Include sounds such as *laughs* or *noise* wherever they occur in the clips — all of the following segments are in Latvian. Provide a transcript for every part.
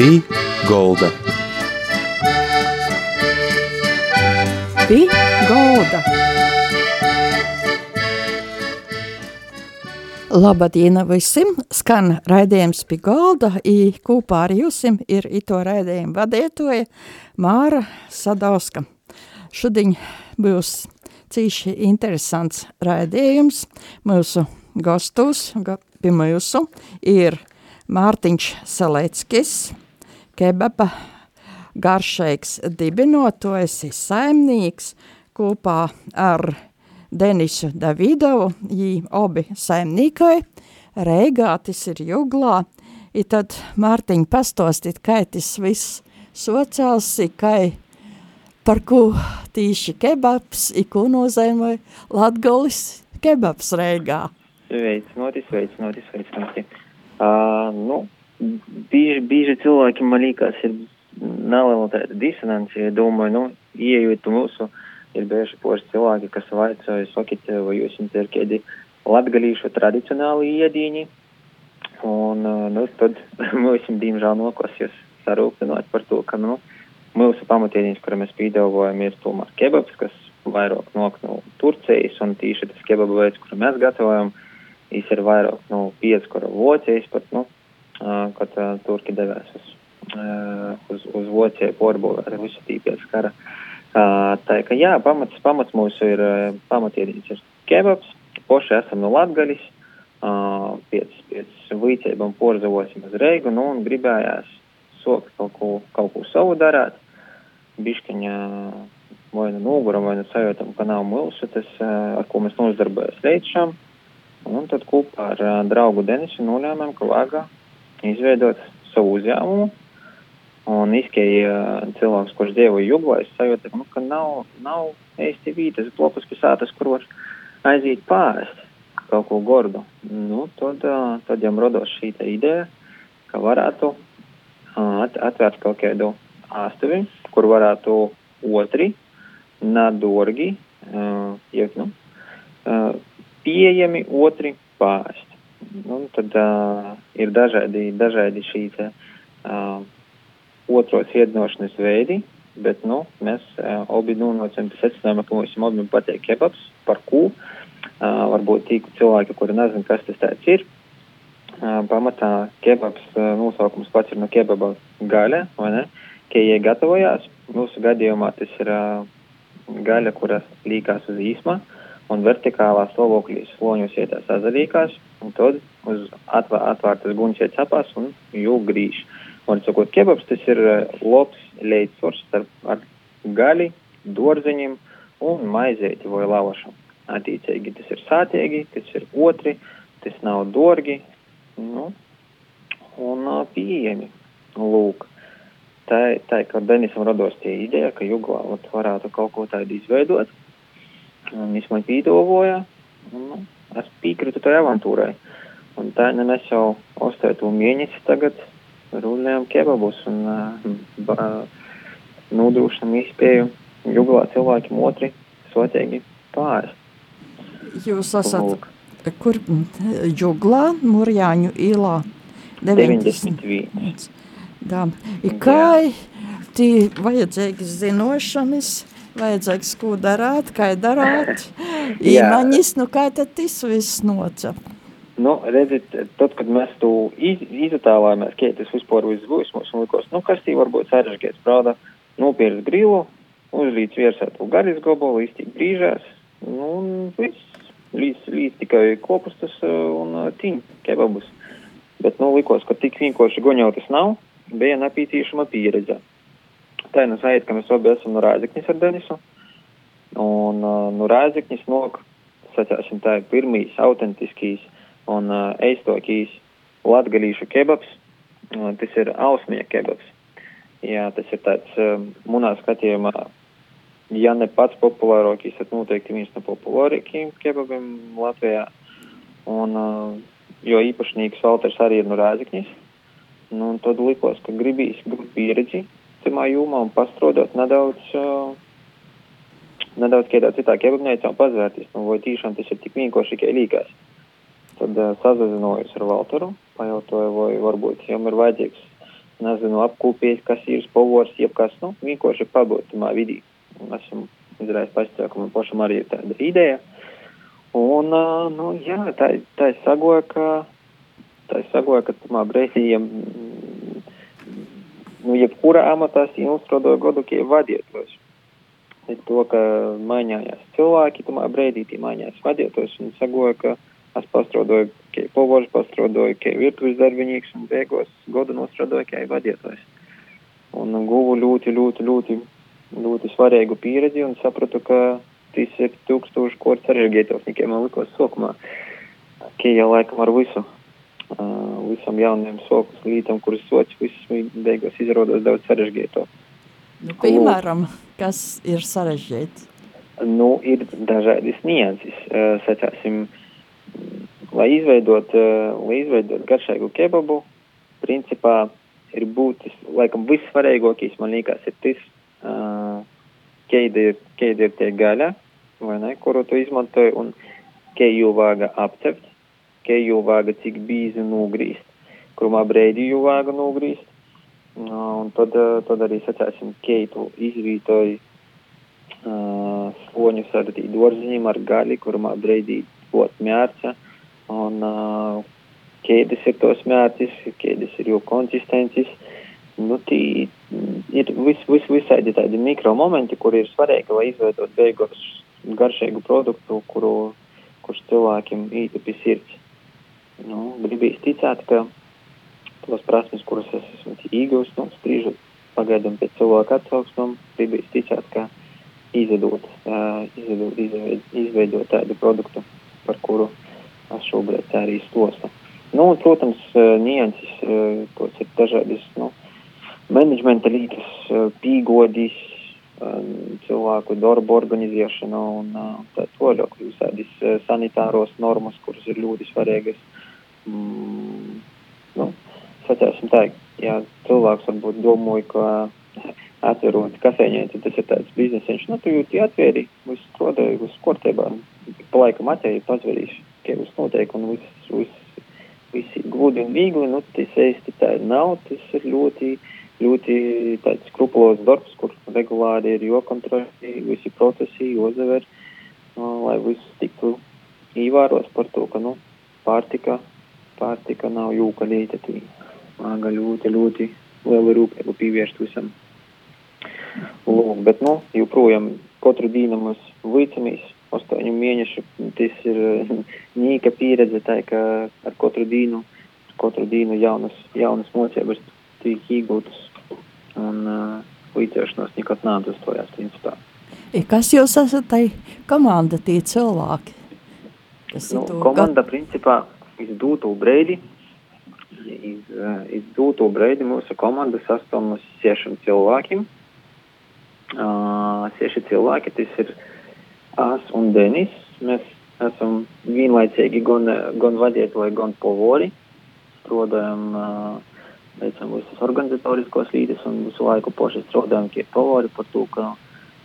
Pī Golda. Pī Golda. Labadiena visiem! Skan raidījums pie golda, i kopā ar jusim ir ito raidījumu vadietoja Māra Sadauska. Šodien būs cīši interesants raidījums. Mūsu gastos, pie mūsu, ir Mārtiņš Saleckis, kebaba garšīgs dibinotojs, saimnieks kopā ar Denisu Davidovu, jī obi saimnīkai, Reigātis ir juglā, i tad Mārtiņ pastostit, kai tas viss sociāls, kai par ko tīši kebabs, i ko nozīmē Latgolis kebabs Reigā. Sveicināti, sveicināti, sveicināti. Uh, nu, bieži, bieži cilvēki man liekas ir neliela tāda disonance, ja domāju, nu, ieejot mūsu, ir bieži poši cilvēki, kas vaicāja, sakit, vai jūs jums ir kādi latgalīšu tradicionāli iedīņi, un, nu, tad *laughs* mums, diemžēl, nokosies sarūpināt par to, ka, nu, mūsu pamatiedīņas, kura mēs pīdavojam, ir tomēr kebabs, kas vairāk nok no Turcijas, un tīši tas kebaba veids, kuru mēs gatavojam, ir vairāk, nu, pieskura vocijas, pat, nu, kad uh, turki devās uz, uh, uz, uz vociju porbūvēt visu tīpies kara. Uh, tā ka, jā, pamats, pamats mūsu ir, uh, pamatiedīns ir kebabs, poši esam no Latgalis, uh, pēc, pēc vīcībām porzavosim uz Reigu, nu, un gribējās sokt kaut ko, kaut ko savu darāt, biškaņa vai nu noguram, vai nu sajūtam, ka nav mūsu, tas, uh, ar ko mēs nozdarbojas līdz šam. Un tad kopā ar uh, draugu Denisu nolēmām, ka vajag izveidot savu uzņēmumu. Un uh, cilvēks, kurš dzīvoja Juglā, es sajūtu, nu, ka nav, nav īsti vītas blokus pilsētas, kur var aiziet pāriest kaut ko gordu. Nu, tad, tad jau rodos šī ideja, ka varētu at, atvērt kaut kādu āstuvi, kur varētu otri, nedorgi, iek, nu, pieejami otri pārsti. Un tad ir dažādi, dažādi šī te, uh, otros iedinošanas veidi, bet, nu, mēs uh, obi nonācam pie secinājuma, ka mums abiem patīk kebabs, par ko uh, varbūt tīku cilvēki, kuri nezin, kas tas tāds ir. Uh, pamatā kebabs uh, nosaukums pats ir no kebaba gaļa, vai ne? Kejie gatavojās. Mūsu gadījumā tas ir uh, gaļa, kuras līkās uz īsmā. Uh, un vertikālā stāvoklī sloņus ietās azarīkās, un tad uz atvā, atvērtas guņas iet sapās un jūg grīž. Un, sakot, kebabs tas ir eh, labs starp ar gaļi, dorziņiem un maizēti vai lavašu. Attiecīgi tas ir sātiegi, tas ir otri, tas nav dārgi, nu, un pieejami. Lūk. Tā, tā, ka Denisam rados tie ideja, ka Juglā varētu kaut ko tādu izveidot, viņš man pīdavoja, un nu, es piekrītu tai avantūrai. Un tā ne mēs jau ostētu mēnesi tagad rulējam kebabus un uh, nodrošinam izspēju juglā cilvēkiem otri sotīgi pāris. Jūs esat Lūk. kur juglā, Murjāņu ilā? 91. Tā. Kā tī vajadzīgas zinošanas vajadzīgs, ko darāt, kā darāt, *laughs* iemaņas, nu kā tad tas viss nocap? Nu, redziet, tad, kad mēs to iz, izatēlājāmies, kā tas vispār viss būs, mums likos, nu, kas tī varbūt sarežģīts, prāda, nopirkt grilu, uzlīdz viersētu garis gobolu, iztīt brīžās, nu, un viss, līdz, līdz tikai kopustas uh, un uh, tīņ kebabus. Bet, nu, likos, ka tik vienkārši goņautas nav, bija napītīšama pieredze. Ir nu sajūta, ka mēs abi esam no Rāzakņas ar Denisu. Un uh, no Rāzakņas nok, sacāsim tā, ir pirmīs autentiskīs un uh, eistokīs latgalīšu kebabs. Uh, tas ir ausmija kebabs. Jā, tas ir tāds uh, munā skatījumā, ja ne pats populārākais, tad noteikti viens no populārākajiem kebabiem Latvijā. Un, uh, jo īpašnieks Valters arī ir no Rāzakņas. Nu, tad likos, ka gribīs gūt pieredzi tajā jomā un pastrodot nedaudz, nedaudz kādā citā kebabnīcā un pazvērties, nu, vai tīšām tas ir tik vienkārši, kā līkās. Tad sazazinojos ar Valteru, pajautāju, vai varbūt jām ir vajadzīgs nezinu, apkūpējis, kas ir povors, jebkas, nu, vienkārši pabūt tamā vidī. Esam pašā, ka man pašam arī ir tāda ideja. Un, nu, jā, tā, tā es sagoju, ka, tā es sagoju, ka tamā brīdī, nu, jebkurā amatā godu, ka ir vadītājs. Ir to, ka mainījās cilvēki, tamā brīdī mainījās vadītājs un sagoja, ka es pastrādāju, ka ir povožs, pastrādāju, ka ir virtuves darbinīgs un beigās godu nostrādāju, ka ir vadītājs. Un guvu ļoti, ļoti, ļoti, ļoti svarīgu pieredzi un sapratu, ka tas ir tūkstoši kort sarežģītos, nekā man likos sokumā. Ka jau laikam ar visu visam jauniem sokas lītam, kuras sots, viss beigās izrādās daudz sarežģītāk. Nu, piemēram, kas ir sarežģīts? Nu, ir dažādas nianses. Sacāsim, lai izveidot, lai izveidot garšīgu kebabu, principā ir būtis, laikam vissvarīgākais, man liekas, ir tas, kāda ir, kāda ir tie gaļa, vai ne, kuru tu izmantoji, un kā jau vāga apcept, vāga cik bīzi nogrīst, kurumā brēdi jau vāga nogrīst. Un tad, tad arī sacēsim, keitu izvītoju uh, sloņus ar tī dorziņiem, ar gaļi, kurumā brēdī ot mērca. Un uh, kēdes ir tos mērcis, kēdes ir jau konsistences. Nu, tī ir vis, vis, visādi tādi mikro momenti, kur ir svarīgi, lai izveidot beigās garšīgu produktu, kuru, kurš cilvēkiem īti pie sirds nu, gribīs ticēt, ka tos prasmes, kuras es esmu iegūst, nu, spriežot pagaidām pēc cilvēka atsauksmām, gribīs ticēt, ka izvedot, uh, izvedot, izveid, izveidot tādu produktu, par kuru es šobrīd arī stostu. Nu, protams, nianses, tos ir dažādas, nu, menedžmenta lītas, pīgodis, cilvēku darbu organizēšana un tā toļok, visādas sanitāros normas, kuras ir ļoti svarīgas mm, nu, sacēsim tā, ja cilvēks varbūt domāja, ka atverot kafejnīcu, tas ir tāds biznesiņš, nu, tu jūti atvēri, viss strādāja, viss kortībā, pa laikam ka viss notiek un viss, viss, viss ir gludi un viegli, nu, tas īsti tā nav, tas ir ļoti, ļoti tāds skrupulos darbs, kur regulāri ir jokontrolē, visi procesi, jozaver, lai viss tiktu īvāros par to, ka, nu, pārtika pārtika nav jūka lītetī. Māga ļoti, ļoti lielu rūpību pievērst visam. Lūk, bet, nu, joprojām katru dienu mēs līdzamies astoņu mēnešu. Tas ir nīka pieredze, tā ka ar katru dienu, ar katru dienu jaunas, jaunas mocības tiek iegūtas. Un uh, līdzēšanās nekad nav uzstojās, principā. Kas jūs esat tai komanda, tie cilvēki? Kas nu, komanda, gat... principā, iz dūto breidi, iz, iz dūto breidi mūsu komanda sastāv no sešiem cilvēkiem. Uh, seši cilvēki, tas ir As un Denis. Mēs esam vienlaicīgi gan, gan vadītāji, gan povori. Strādājam, uh, veicam visas organizatoriskos līdzes un visu laiku poši strādājam pie povori par to, ka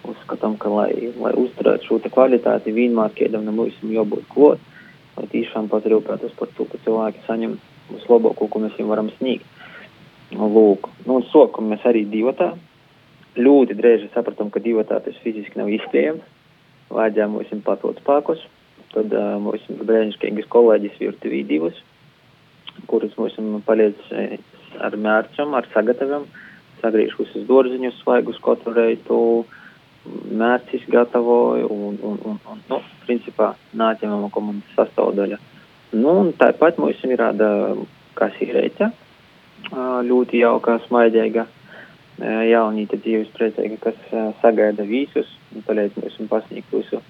uzskatām, ka lai, lai uzturētu šo kvalitāti, vienmēr kādam no mums jābūt klāt lai tiešām paturētos par to, ka cilvēki saņem vislabāko, ko mēs viņiem varam sniegt. Lūk, nu, un sokumu mēs arī divatā. Ļoti drēži sapratām, ka divatā tas fiziski nav izspējams. Vajadzēja mums patot spēkus. Tad uh, mums ir brīnišķīgas kolēģis virtuvī divas, kuras mums palīdz ar mērķam, ar sagataviem. Sagriež visus dārziņus, svaigus katru reizi mērķis gatavoja un, un, un, un nu, principā nākamā komandas sastāvdaļa. Nu, un tāpat mums ir rada kasīreita, ļoti jauka, smaidīga, jaunīta dzīves priecīga, kas sagaida visus un palīdz mums pasniegt visu,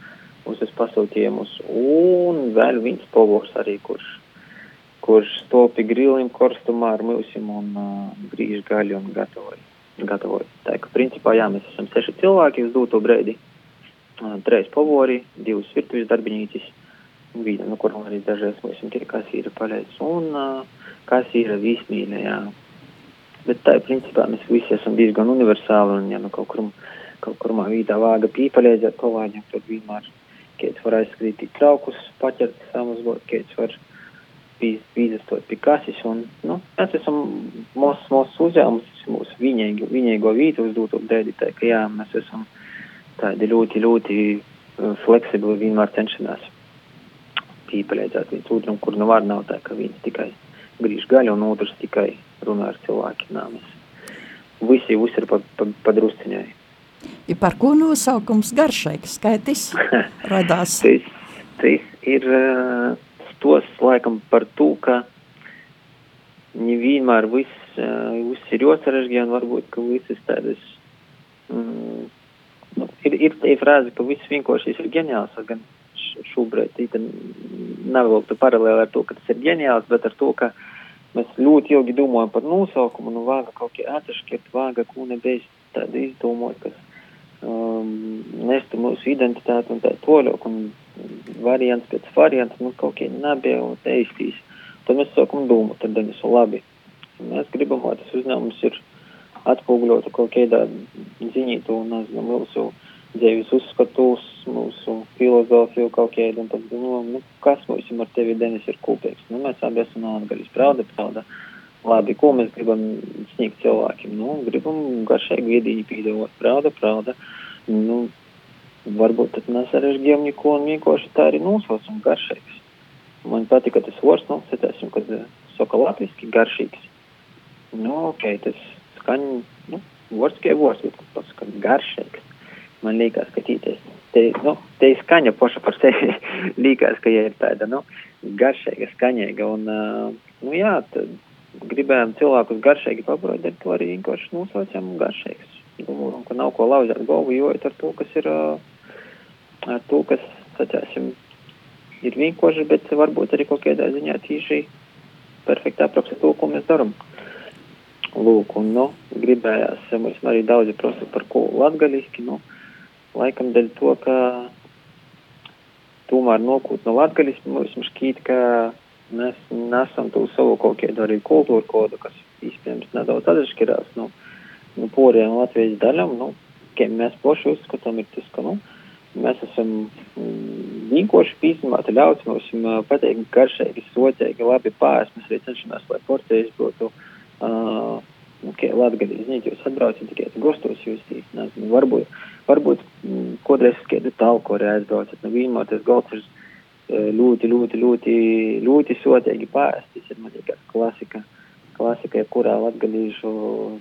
visus pasūtījumus. Un vēl viens povors arī, kurš, kurš stopi grilim korstumā ar mūsim un uh, grīž gaļu un gatavoja gatavojas. Tā kā principā jā, mēs esam seši cilvēki uz doto brīdi. Trīs pavori, divas virtuves darbinītis, viena, no kurām arī dažreiz mums ir kasīra paleids, un kasīra vismīļa, jā. Bet tā, principā, mēs visi esam diezgan universāli, un ja nu kaut kur, kaut kur vīdā vāga pīpalēdzēt kolāģiem, tad vienmēr, kāds var aizskrīt traukus, paķert samazgot, kāds var pīzestot pie kasis, un, nu, mēs esam mūsu, mūsu uzņēmums, mūsu viņēgo, viņēgo vītu uzdot dēļ, ka jā, mēs esam tādi ļoti, ļoti fleksibli vienmēr cenšamies pīpalēdzēt viens otram, kur nu var nav tā, ka viens tikai grīž gaļu un otrs tikai runā ar cilvēkiem. Nā, mēs visi uzsver pa, pa, pa drusciņai. Ja par ko nosaukums garšīgs, skaitis *laughs* radās? tas, tas ir uh, tos laikam par to, ka nevienmēr viss, uh, viss ir ļoti sarežģīti un varbūt, ka visas tādas, mm, nu, ir, ir tā frāze, ka viss vienkārši ir ģeniāls, gan šobrīd tā paralēli ar to, ka tas ir ģeniāls, bet ar to, ka mēs ļoti ilgi domājam par nosaukumu, nu vāga kaut kā atšķirt, vāga kūne bez tāda izdomot, kas um, nestu mūsu identitāti un tā toļok, un variants pēc varianta, nu kaut kā nebija un teistīs. Tad mēs sākam domāt, tad viņas ir labi. Mēs gribam, lai tas uzņēmums ir atspūgļota kaut kādā ziņītu, nezinu, mūsu dzīves uzskatus, mūsu filozofiju kaut kādu, un tad, nu, nu kas mums ar tevi, Denis, ir kopīgs? Nu, mēs abi esam no Angaļas, pravda, pravda. Labi, ko mēs gribam sniegt cilvēkiem? Nu, gribam garšīgi viedīgi pīdot, pravda, pravda. Nu, varbūt tad mēs sarežģījām neko un vienkārši tā arī nosaucam garšīgs. Man patika tas vārds, nu, secēsim, kad saka latviski garšīgs. Nu, ok, tas skaņ, nu, vārds kā vārds, bet pasaka garšīgs. Man liekas, ka tīties. Te, nu, te ir skaņa paša par sevi. *laughs* liekas, ka ja ir tāda, nu, garšīga, skaņīga un, uh, nu, jā, tad gribējām cilvēkus garšīgi pabarot, to arī vienkārši nosaucam garšīgs. Domājam, ka nav ko lauzēt galvu, jo ir ar to, kas ir, ar to, kas, sacēsim, ir vienkārši, bet varbūt arī kaut kādā ziņā tīši perfekti apraksta to, ko mēs darām. Lūk, un, nu, gribējās, mums arī daudzi prasa par ko latgaliski, nu, laikam dēļ to, ka tomēr nokūt no latgaliski, mums šķīt, ka mēs nesam to savu kaut kādu arī kultūru kodu, kas iespējams nedaudz atšķirās no, no poriem Latvijas daļām. Nu, mēs paši uzskatām, ir tas, ka nu, mēs esam mm, vienkārši pīzmāti ļauts, mums pateikt garšīgi, sotīgi, labi pāris, mēs arī cenšamies, lai porcijas būtu. Uh, okay, Latvijas zināt, jūs atbraucat tikai gustos, jūs nezinu, varbūt, varbūt mm, kodreiz uz kādu talku arī aizbraucat, nu vienmēr tas galds ir ļoti, ļoti, ļoti, ļoti sotīgi pārēst. Tas ir man liekas klasika, klasika, jebkurā latgalīšu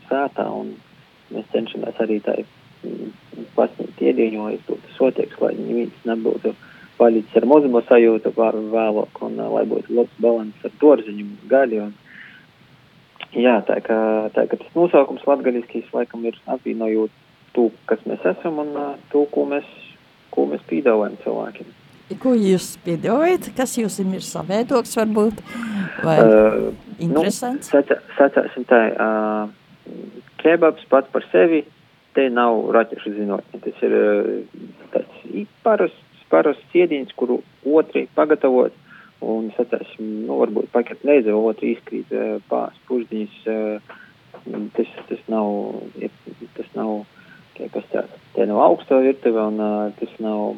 sētā, un mēs cenšamies arī tā pasniegt iedieņo, būtu sotīgs, lai neviens nebūtu palicis ar mozumu sajūtu pār vēlāk, un lai būtu labs balans ar dorziņu, gaļu. Un, jā, tā kā, tā kā tas nosaukums latgaliskīs laikam ir apvienojot to, kas mēs esam, un to, ko mēs, ko mēs pīdāvājam cilvēkiem. Ko jūs piedāvājat? Kas jums ir saviedoks varbūt? Vai uh, interesants? Nu, sacāsim tā, uh, kebabs pats par sevi, te nav raķešu zinotņi. Tas ir uh, tāds parasts, parasts ciediņš, kuru otri pagatavot, un sacāsim, nu, varbūt paket leize, otri izkrīt uh, pās puždiņas, uh, tas, tas nav, tas nav, kas tāds, te nav augsto virtuve, un tas nav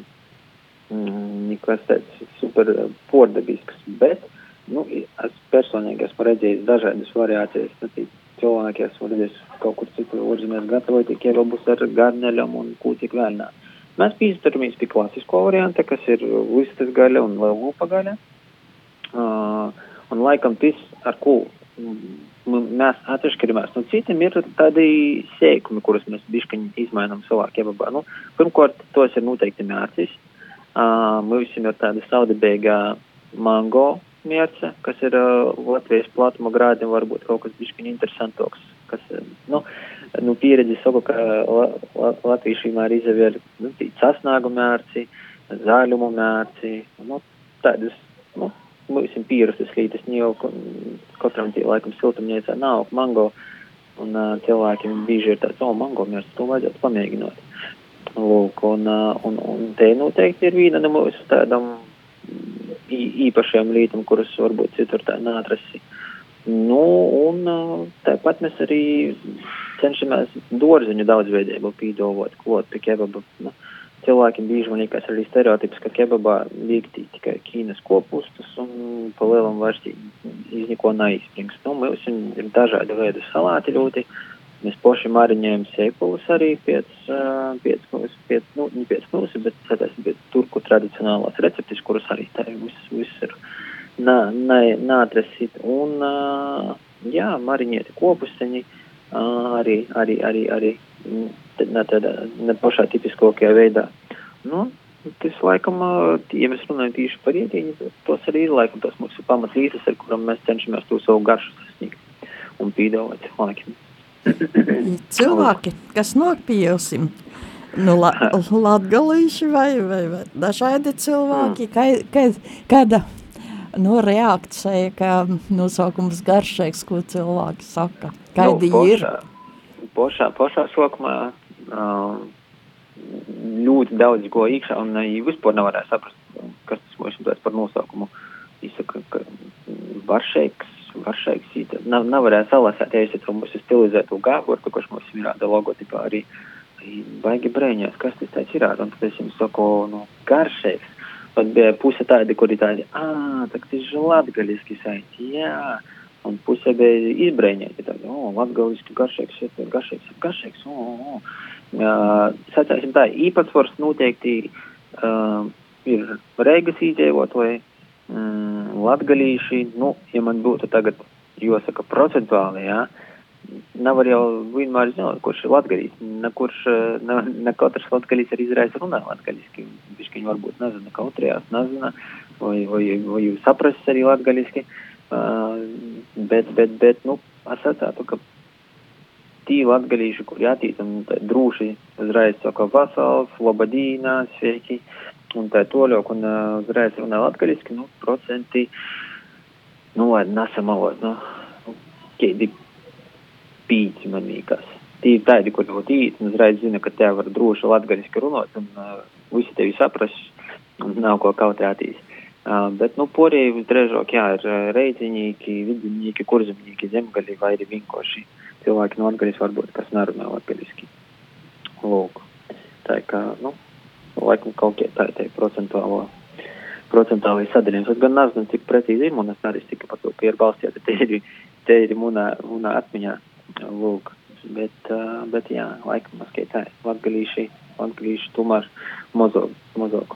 mm, nekas tāds super pordabisks, bet, nu, es personīgi esmu redzējis dažādas variācijas, nu, cilvēki esmu redzējis kaut kur citur, orģinēs gatavot tikai robus ar garneļam un ko tik vēl nā. Mēs pīsturamies pie klasisko varianta, kas ir vistas gaļa un lūpa gaļa. Uh, un laikam tas, ar ko mēs atšķiramies no citiem, ir tādi sēkumi, kurus mēs biškaņi izmainām savā kebabā. Nu, pirmkārt, tos ir noteikti mērcis. Uh, mums ir tāda saudabīga mango mierce, kas ir uh, Latvijas platuma grādiem varbūt kaut kas bišķiņ interesantāks, kas, nu, nu pieredzi saku, ka la, la, Latvijas vienmēr izvēl, nu, sasnāgu mērci, zaļumu mērci, nu, tādas, nu, mums ir pierastas lītas, jau katram tie laikam siltumniecā nav mango, un uh, cilvēkiem bieži ir tāds, o, oh, mango mērci, to vajadzētu pamēģināt. Lūk, un, un, un te noteikti ir viena no mūsu tādām īpašiem lītām, kuras varbūt citur tā neatrasi. Nu, un tāpat mēs arī cenšamies dārziņu daudzveidību pīdovot, klot pie kebaba. Nu, cilvēkiem bieži man liekas arī stereotips, ka kebabā liekti tikai Ķīnas kopustus un pa lielam vairs izniko neizsprings. Nu, mums ir dažādi veidi salāti ļoti. Mēs poši mariņējam sēklumus arī pēc, pēc, pēc, nu, ne pēc mūsu, bet tātad turku tradicionālās receptes, kuras arī tā viss, viss ir nātrasīt. Un, jā, mariņēti kopusteņi arī, arī, arī, arī ne tādā ne pašā tipiskākajā veidā. Nu, tas laikam, ja mēs runājam tieši par ietīņu, tos arī ir laikam tas mūsu pamatlīdzes, ar kuram mēs cenšamies to savu garšu sasniegt un pīdāvāt cilvēkiem. Cilvēki, kas nokpiesim, nu, la, *laughs* latgalīši vai, vai, vai dažādi cilvēki, mm. kā, kāda nu, reakcija, ka nosaukums garšīgs, ko cilvēki saka. Kādi nu, ir? Pošā, pošā sākumā uh, ļoti daudz ko iekšā, un vispār nevarēja saprast, kas tas mums ir par nosaukumu. Izsaka, ka varšēks, varšēks, nav, nevarēja salasēt, ja es mums ir stilizētu gābortu, kurš mums ir rāda logotipā arī. Baigi brēņās, kas tas tāds ir, un tad es jums saku, nu, garšēks pat bija puse tādi, kuri tādi, ah, tak tas ir latgaliski saiti, jā. Un puse bija izbrēņēti tādi, o, latgaliski garšīgs, garšīgs, garšīgs, o, o. Uh, sacāsim tā, īpatsvars noteikti uh, ir Reigas iedzīvotāji, mm, latgalīši, nu, ja man būtu tagad, jāsaka, procentuāli, jā, nav jau vienmēr zināt, kurš ir latgalīs. Ne, kurš, ne, ne katrs latgalīs arī izraisa runā latgaliski. Viņš varbūt nezina, kautrējās, nezina, vai, vai, vai jūs saprast arī latgaliski. Uh, bet, bet, bet, nu, atsātu, ka tī latgalīši, kur jātīt, un tā drūši uzreiz saka vasals, labadīnā, sveiki, un tā toļok, un uh, uzreiz runā latgaliski, nu, procenti, nu, lai nesamalot, nu, kādi pīci man liekas. Tī ir tādi, kur jau tīt, un uzreiz zina, ka tev var droši latgaliski runāt, un uh, visi tevi sapras, un nav ko kautrētīs. Uh, bet, nu, porī visdrēžāk, jā, ir uh, reidziņīgi, vidzinīgi, kurzemīgi, zemgaļi vai arī vienkārši cilvēki no latgaļas varbūt, kas nerunā latgaļiski. Lūk. Tā kā, nu, laikam kaut kā tā ir procentuālo procentuāli sadalījums. Es gan nezinu, cik precīzi ir, un es arī tikai par to, ka ir balstīta, te ir, te ir munā, munā atmiņā. Lūk. Bet, uh, bet jā, laikam maskai tā ir. Latgalīši, latgalīši tomēr mazāk, mazāk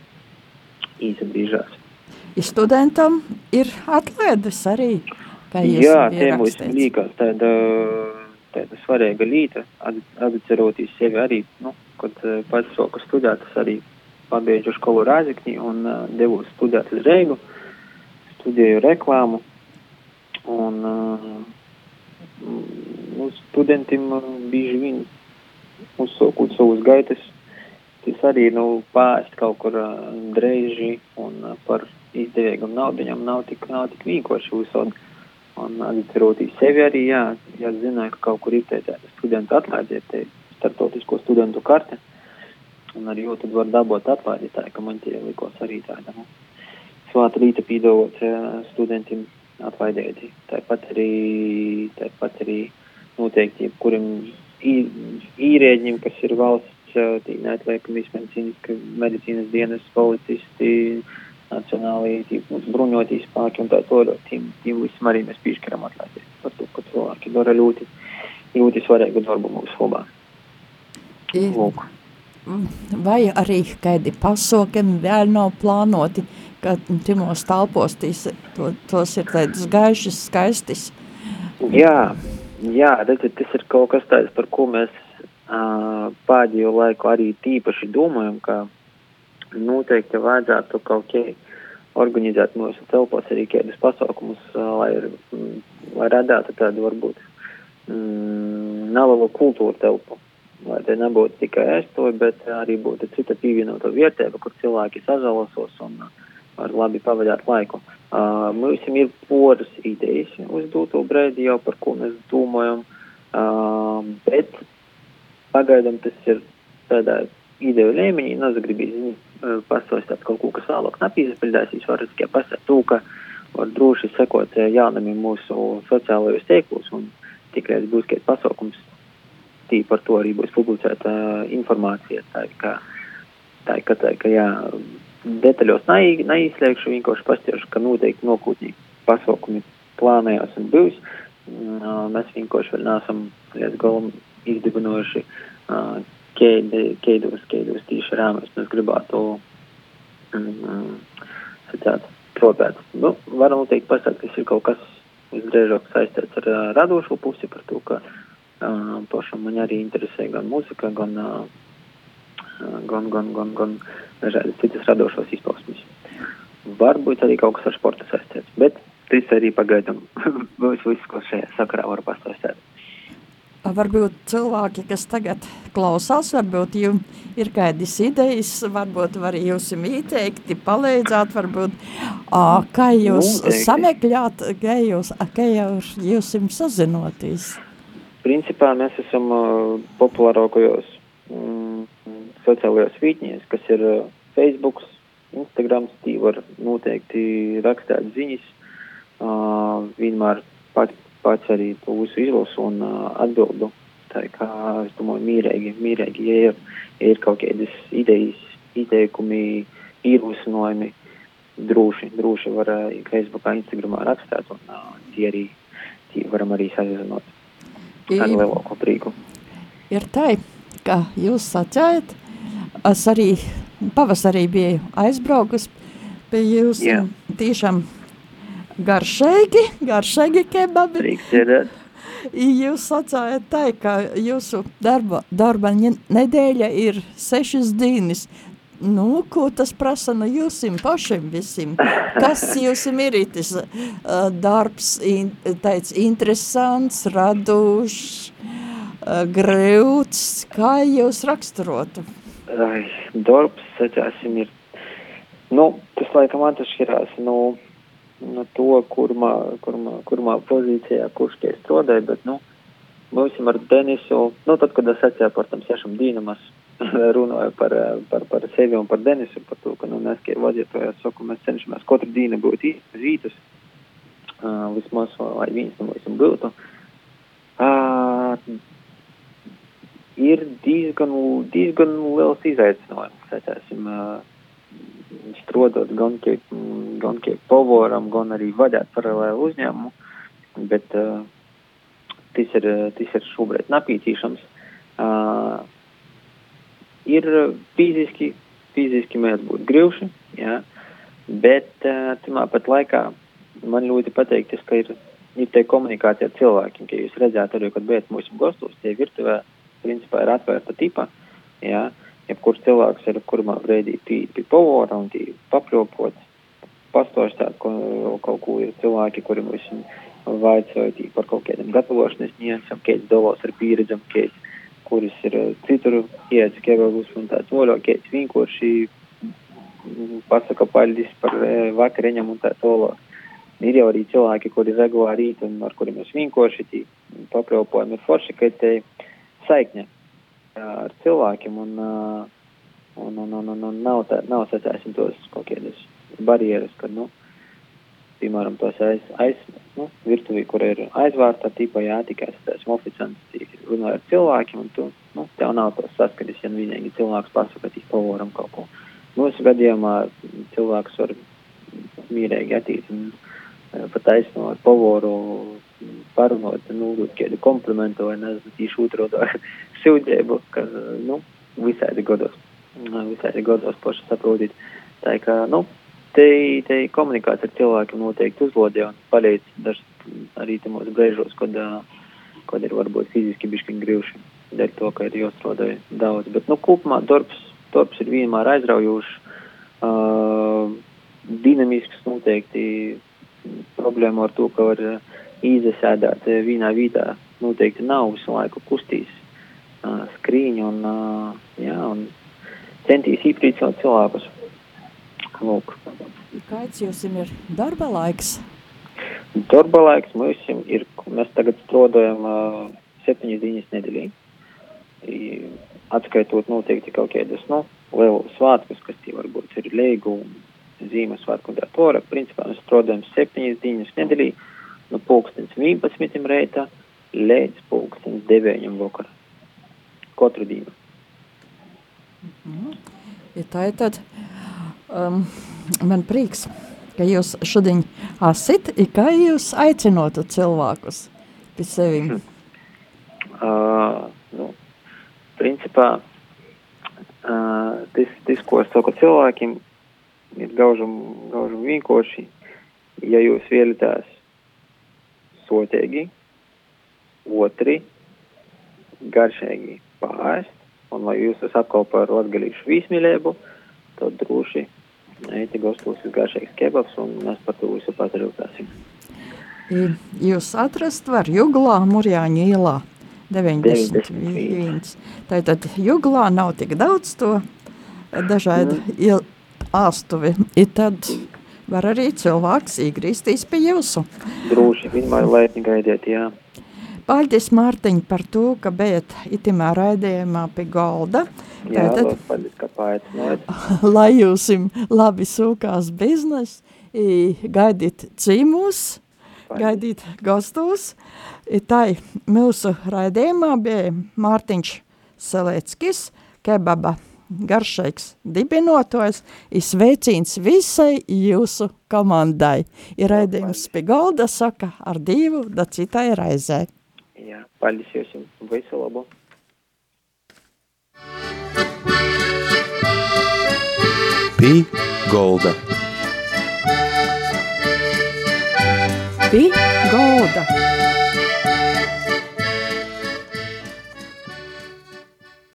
īsi bīžās. Ja studentam ir atlaides arī, kā jūs Jā, tie mums līkās tāda, tāda svarīga līta, atcerotīs sevi arī, nu, kad uh, pats soku studēt, es arī pabeidžu skolu Rāzikņī un uh, devos studēt uz Reigu, studēju reklāmu un uh, nu, studentiem bieži vien uzsākot savus gaitas, tas arī nu, pāriest kaut kur uh, dreiži un uh, par izdevīgam naudiņam nav tik, nav tik vienkārši visādi. Un atcerotīs sevi arī, jā, ja zināju, ka kaut kur ir tāda studentu atlaide, te startautisko studentu karte, un arī jau tad var dabūt atlaidi tā, ka man tie likos arī tāda, nu, svāta rīta pīdovot uh, studentiem atlaidēti. Tāpat arī, tāpat arī noteikti jebkuram īrēģim, kas ir valsts neatliekamies medicīnas, medicīnas dienas policisti, nacionālajie bruņotī spēki un tā tālāk. Tiem, tiem visam arī mēs piešķiram atlaidēt par to, ka cilvēki dara ļoti, ļoti svarīgu darbu mūsu labā. Lūk. Vai arī kādi pasākumi vēl nav plānoti, ka timos talpos tīs, to, tos ir tādas gaišas, skaistas. Jā, jā, redziet, tas ir kaut kas tāds, par ko mēs uh, pēdējo laiku arī tīpaši domājam, ka noteikti vajadzētu kaut kā organizēt mūsu telpos arī kādus pasākumus, lai, lai radētu tādu varbūt mm, nelielu kultūru telpu. Lai te nebūtu tikai ēstoji, bet arī būtu cita pievienota vietēba, kur cilvēki sažalosos un var labi pavadīt laiku. Uh, mums ir poras idejas uz doto brīdi jau par ko mēs domājam, uh, bet pagaidām tas ir tādā ideju līmenī, nezagribīs nu, uh, pastāstīt kaut ko, kas vēlāk napīzapildēsīs, var tikai pastāstīt to, ka var droši sekot uh, jaunamiem mūsu sociālajos teiklus un tikai būs kāds pasaukums, tī par to arī būs publicēta uh, informācija, tā kā tā, ka, tā, ka jā, detaļos neizslēgšu, vienkārši pastāšu, ka noteikti nokūtīgi pasaukumi plānējās un bijis. Mēs vienkārši vēl neesam līdz galam izdibinojuši keidos, keidos tīši rāmēs. Mēs gribētu mm, sacāt, probēt. Nu, varam noteikti pasākt, ka ir kaut kas visdrīzāk saistīts ar uh, radošo pusi, par to, ka uh, pašam man arī interesē gan mūzika, gan, uh, gan, gan, gan, gan dažādas citas radošos izpausmes. Varbūt arī kaut kas ar sportu saistīts, bet tas arī pagaidām *laughs* būs viss, ko šajā sakarā var pastāstīt. Varbūt cilvēki, kas tagad klausās, varbūt jums ir kādas idejas, varbūt var jūs ieteikti, palīdzēt, varbūt, kā jūs sameklēt, kā jūs, kā jūs, jūs jums sazinoties? Principā mēs esam populārākajos mm, sociālajos vītņos, kas ir uh, Facebook, Instagram, tī var noteikti rakstīt ziņas, vienmēr pat pats arī to visu izlasu un uh, atbildu. Tā kā es domāju, mīrīgi, mīrīgi ja ir, ja ir kaut kādas idejas, ieteikumi, ierosinājumi, droši, droši var uh, Facebookā, Instagramā rakstīt, un uh, tie arī tie varam arī sazinot ar lielāko prieku. Ir tā, ka jūs sacējat, es arī pavasarī biju aizbraukus pie jūs, yeah. tiešām garšīgi, garšīgi kebabi. *laughs* Jūs sacījāt tā, ka jūsu darba, darba nedēļa ir sešas dienas. Nu, ko tas prasa no jūsim pašiem visiem? Kas *laughs* jūsim ir tas uh, darbs, in, tāds interesants, radošs, uh, grūts, kā jūs raksturotu? Ai, darbs, sacāsim, ir, nu, tas laikam atšķirās, nu, no to, kurmā, kurmā, kurmā pozīcijā kurš tie strādāja, bet, nu, būsim ar Denisu, nu, tad, kad es atcēju par tam sešam dīnamas, *laughs* runāju par, par, par sevi un par Denisu, par to, ka, nu, mēs, kā vadītāji, saku, mēs cenšamies katru dīnu būt īstas, uh, vismaz, lai viens no mums būtu. Uh, ir diezgan, diezgan liels izaicinājums, sacēsim, uh, strādāt gan kā, gan kā pavoram, gan arī vadīt paralēli uzņēmumu, bet uh, tas, ir, tas ir šobrīd napītīšams. Uh, ir fiziski, fiziski mēs būtu grūši, jā, bet uh, timā pat laikā man ļoti pateikti, ka ir, ir te komunikācija ar cilvēkiem, ka jūs redzētu arī, kad bijat mūsu gastos, tie virtuvē, principā ir atvērta tipa, jā, jebkurš cilvēks ir kurmā brīdī pie, pavora un tī papļopot, pastošstāt, ko, kaut ko ir cilvēki, kuri mums vaicoja tī par kaut kādiem gatavošanas niansam, kāds dalos ar pieredzam, kāds, kuris ir eh, citur iedz kebagus un tāds vaļāk, kāds vienkārši pasaka paļdis par eh, vakariņam un tā tālāk. Ir jau arī cilvēki, kuri regulā rīt un ar kuriem mēs vienkārši tī papļopojam, ir forši, ka te saikņa ar cilvēkiem un, un, un, un, un, un nav, tā, nav sacēsim tos kaut kādas barjeras, kad, nu, piemēram, tos aiz, aiz nu, virtuvī, kur ir aizvārta, tīpa jā, tikai sacēsim oficiants, runā ar cilvēkiem, un tu, nu, tev nav tos saskaris, ja vienīgi cilvēks pasaka, tī pavoram kaut ko. Mūsu gadījumā cilvēks var mīrēgi attīt un pat aizno ar pavoru parunot, nu, kādu komplimentu vai nezinu, tīši otrādā *laughs* sūdzību, ka, nu, visādi godos, visādi godos paši saprotīt. Tā kā, nu, te, te komunikācija ar cilvēkiem noteikti uzlodē un palīdz dažs arī tamos brēžos, kad, kad ir varbūt fiziski bišķiņ grīvši, dēļ to, ka ir jāstrādā daudz. Bet, nu, kopumā darbs, darbs ir vienmēr aizraujošs, uh, dinamisks noteikti problēma ar to, ka var izsēdēt vienā vietā noteikti nav visu laiku kustīs uh, skrīņu un, uh, jā, un centīs īprīcot cilvēkus. Lūk. Kāds jums ir darba laiks? Darba laiks mums ir, mēs tagad strādājam uh, septiņas dienas nedēļī. Atskaitot noteikti kaut kādas, nu, lielu svātkus, kas tie varbūt ir Leigu un Zīmesvētku un tā tora. Principā mēs strādājam septiņas dienas nedēļī no pulkstens 11 reita līdz pulkstens 9 vakarā katru dienu. Mm -hmm. Ja tā ir tad, um, man prieks, ka jūs šodien i kā jūs aicinotu cilvēkus pie sevim? Hmm. Uh, nu, principā, uh, tas, tas, ko es saku cilvēkiem, ir gaužam, gaužam vienkārši, ja jūs vēlaties sotīgi, otri, garšīgi pārēst, un lai jūs esat apkalpo ar latgalīšu vīsmīlēbu, tad droši eiti gastos ir garšīgs kebabs, un mēs par to visu patarītāsim. Jūs atrast var Juglā, Murjāņu ielā 91. Tātad Juglā nav tik daudz to dažādu mm. āstuvi, i tad var arī cilvēks īgrīstīs pie jūsu. Droši, vienmēr laipni gaidiet, jā. Paldies, Mārtiņ, par to, ka bijat itimā raidījumā pie galda. Jā, Tātad, paldies, ka paaicinājāt. Lai jums labi sūkās biznes, gaidīt cīmus, gaidīt gastos. Tā mūsu raidījumā bija Mārtiņš Selēckis, kebaba garšīgs dibinotājs, ir sveicīns visai jūsu komandai. Ir raidījums pie galda, saka, ar divu, da citai raizē. Jā, paldies jums, visu labu. Pī golda. Pī golda.